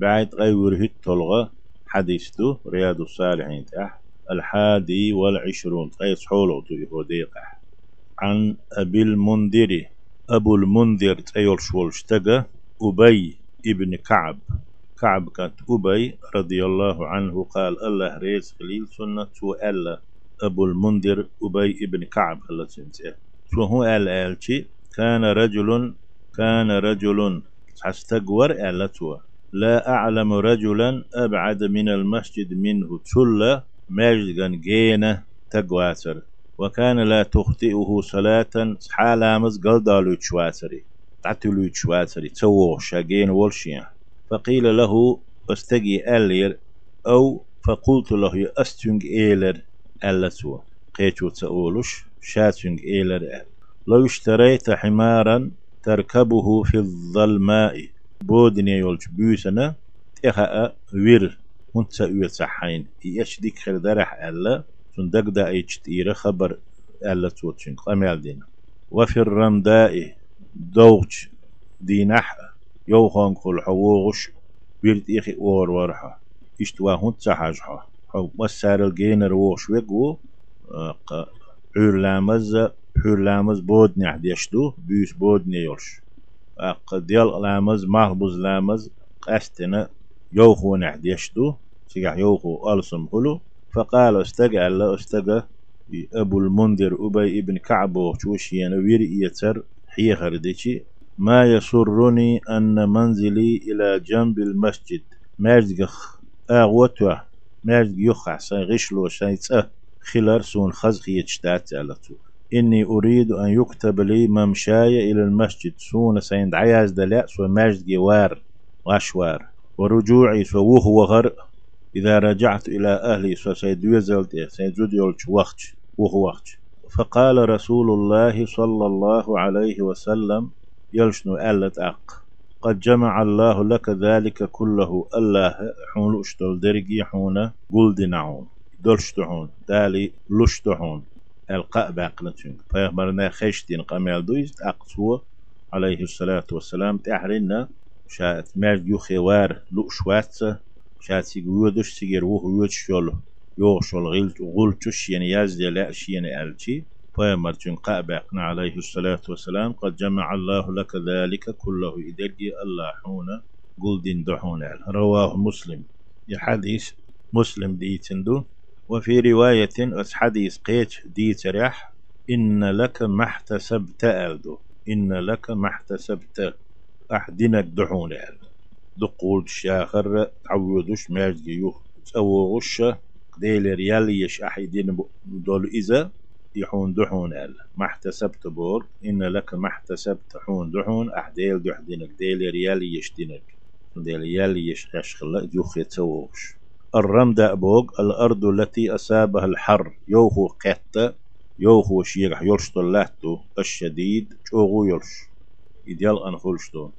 بعد غير حديث دو رياض الصالحين تح الحادي والعشرون قيس حولو تو يهوديقح عن أبي المنذر أبو المنذر تيول شولشتغى أبي ابن كعب. كعب كانت أبي رضي الله عنه قال الله ريز خليل سنة ألا أبو المنذر أبي ابن كعب الله سنته هو أل؟ ألشي كان رجل كان رجل. حستقور ألتوا لا أعلم رجلا أبعد من المسجد منه تلا مجدغن جينة تقواتر وكان لا تخطئه صلاة حالا مز قلدالو تشواتري تعتلو تشواتري تووش شاقين والشيان فقيل له استجي ألير أو فقلت له أستنج إيلر ألتوا قيتو تقولش شاتنج إيلر أل لو اشتريت حمارا تركبه في الظلماء. بودني يولش بيسنا تخا وير هنت وير صحين يش ديك خير درح ألا؟ سن دق دا إيش خبر ألا توتشن قمال دين وفي الرمداء دوغش دينح يوخون كل حووغش بيرت إخي أور ورحا. إشتوا هنت صحاجها حو مسار الجينر ووش ويقو عور لامز عور لامز بود نحد يشتو بيس بود نيولش أق ديال لامز محبوز لامز قستنا يوخو نحد يشتو سيح يوخو ألسم هلو فقال استقع الله استقع أبو المنذر أبي ابن كعب وشوشيان ويري يتر حي خردشي ما يسرني أن منزلي إلى جنب المسجد. مرجخ أغوتوا مرج يخع سيغشلو شيطة خلال سون خزخ يتشتات على طول. إني أريد أن يكتب لي ممشاي إلى المسجد. سون سيند عياز دلاء سو مجد جوار غشوار ورجوعي سووه وغر. إذا رجعت إلى أهلي سو سيد يزلت سيد يولش وقت وهو وقت. فقال رسول الله صلى الله عليه وسلم يلشنو ألت أق. قد جمع الله لك ذلك كله الله حون اشتل درجي حون قلد نعون دلشتحون دالي لشتحون القاء باقنتون فيخبرنا خشتين قمال دويست أقصوه عليه الصلاة والسلام تحرنا شاءت مرد يو خوار لؤشواتسة شاءت سيقودش سيقر وهو يوتشول يوشول غلت غلتش يعني يازدي لا شيني ألتي. فيمرتون قابقنا عليه الصلاة والسلام قد جمع الله لك ذلك كله إدرجي الله حون قل دين دحون رواه مسلم. يحديث مسلم ديتندو وفي رواية حديث قيت ديتريح إن لك ما احتسبت ألدو إن لك ما احتسبت أحدنك دحون دقول شاخر تعودش ماجي يوه تسوغش ديل ريال يش أحدين دول إذا يحون دحون. ال ما احتسبت بور إن لك ما احتسبت حون دحون. أحديل دحدينك ديل ريالي يشتينك ديل يالي يشخل جوخ يتسووش الرمد أبوغ الأرض التي أصابها الحر يوهو قطة يوهو شيرح يرشط اللهتو الشديد شوغو يرش إديال أنخلشتو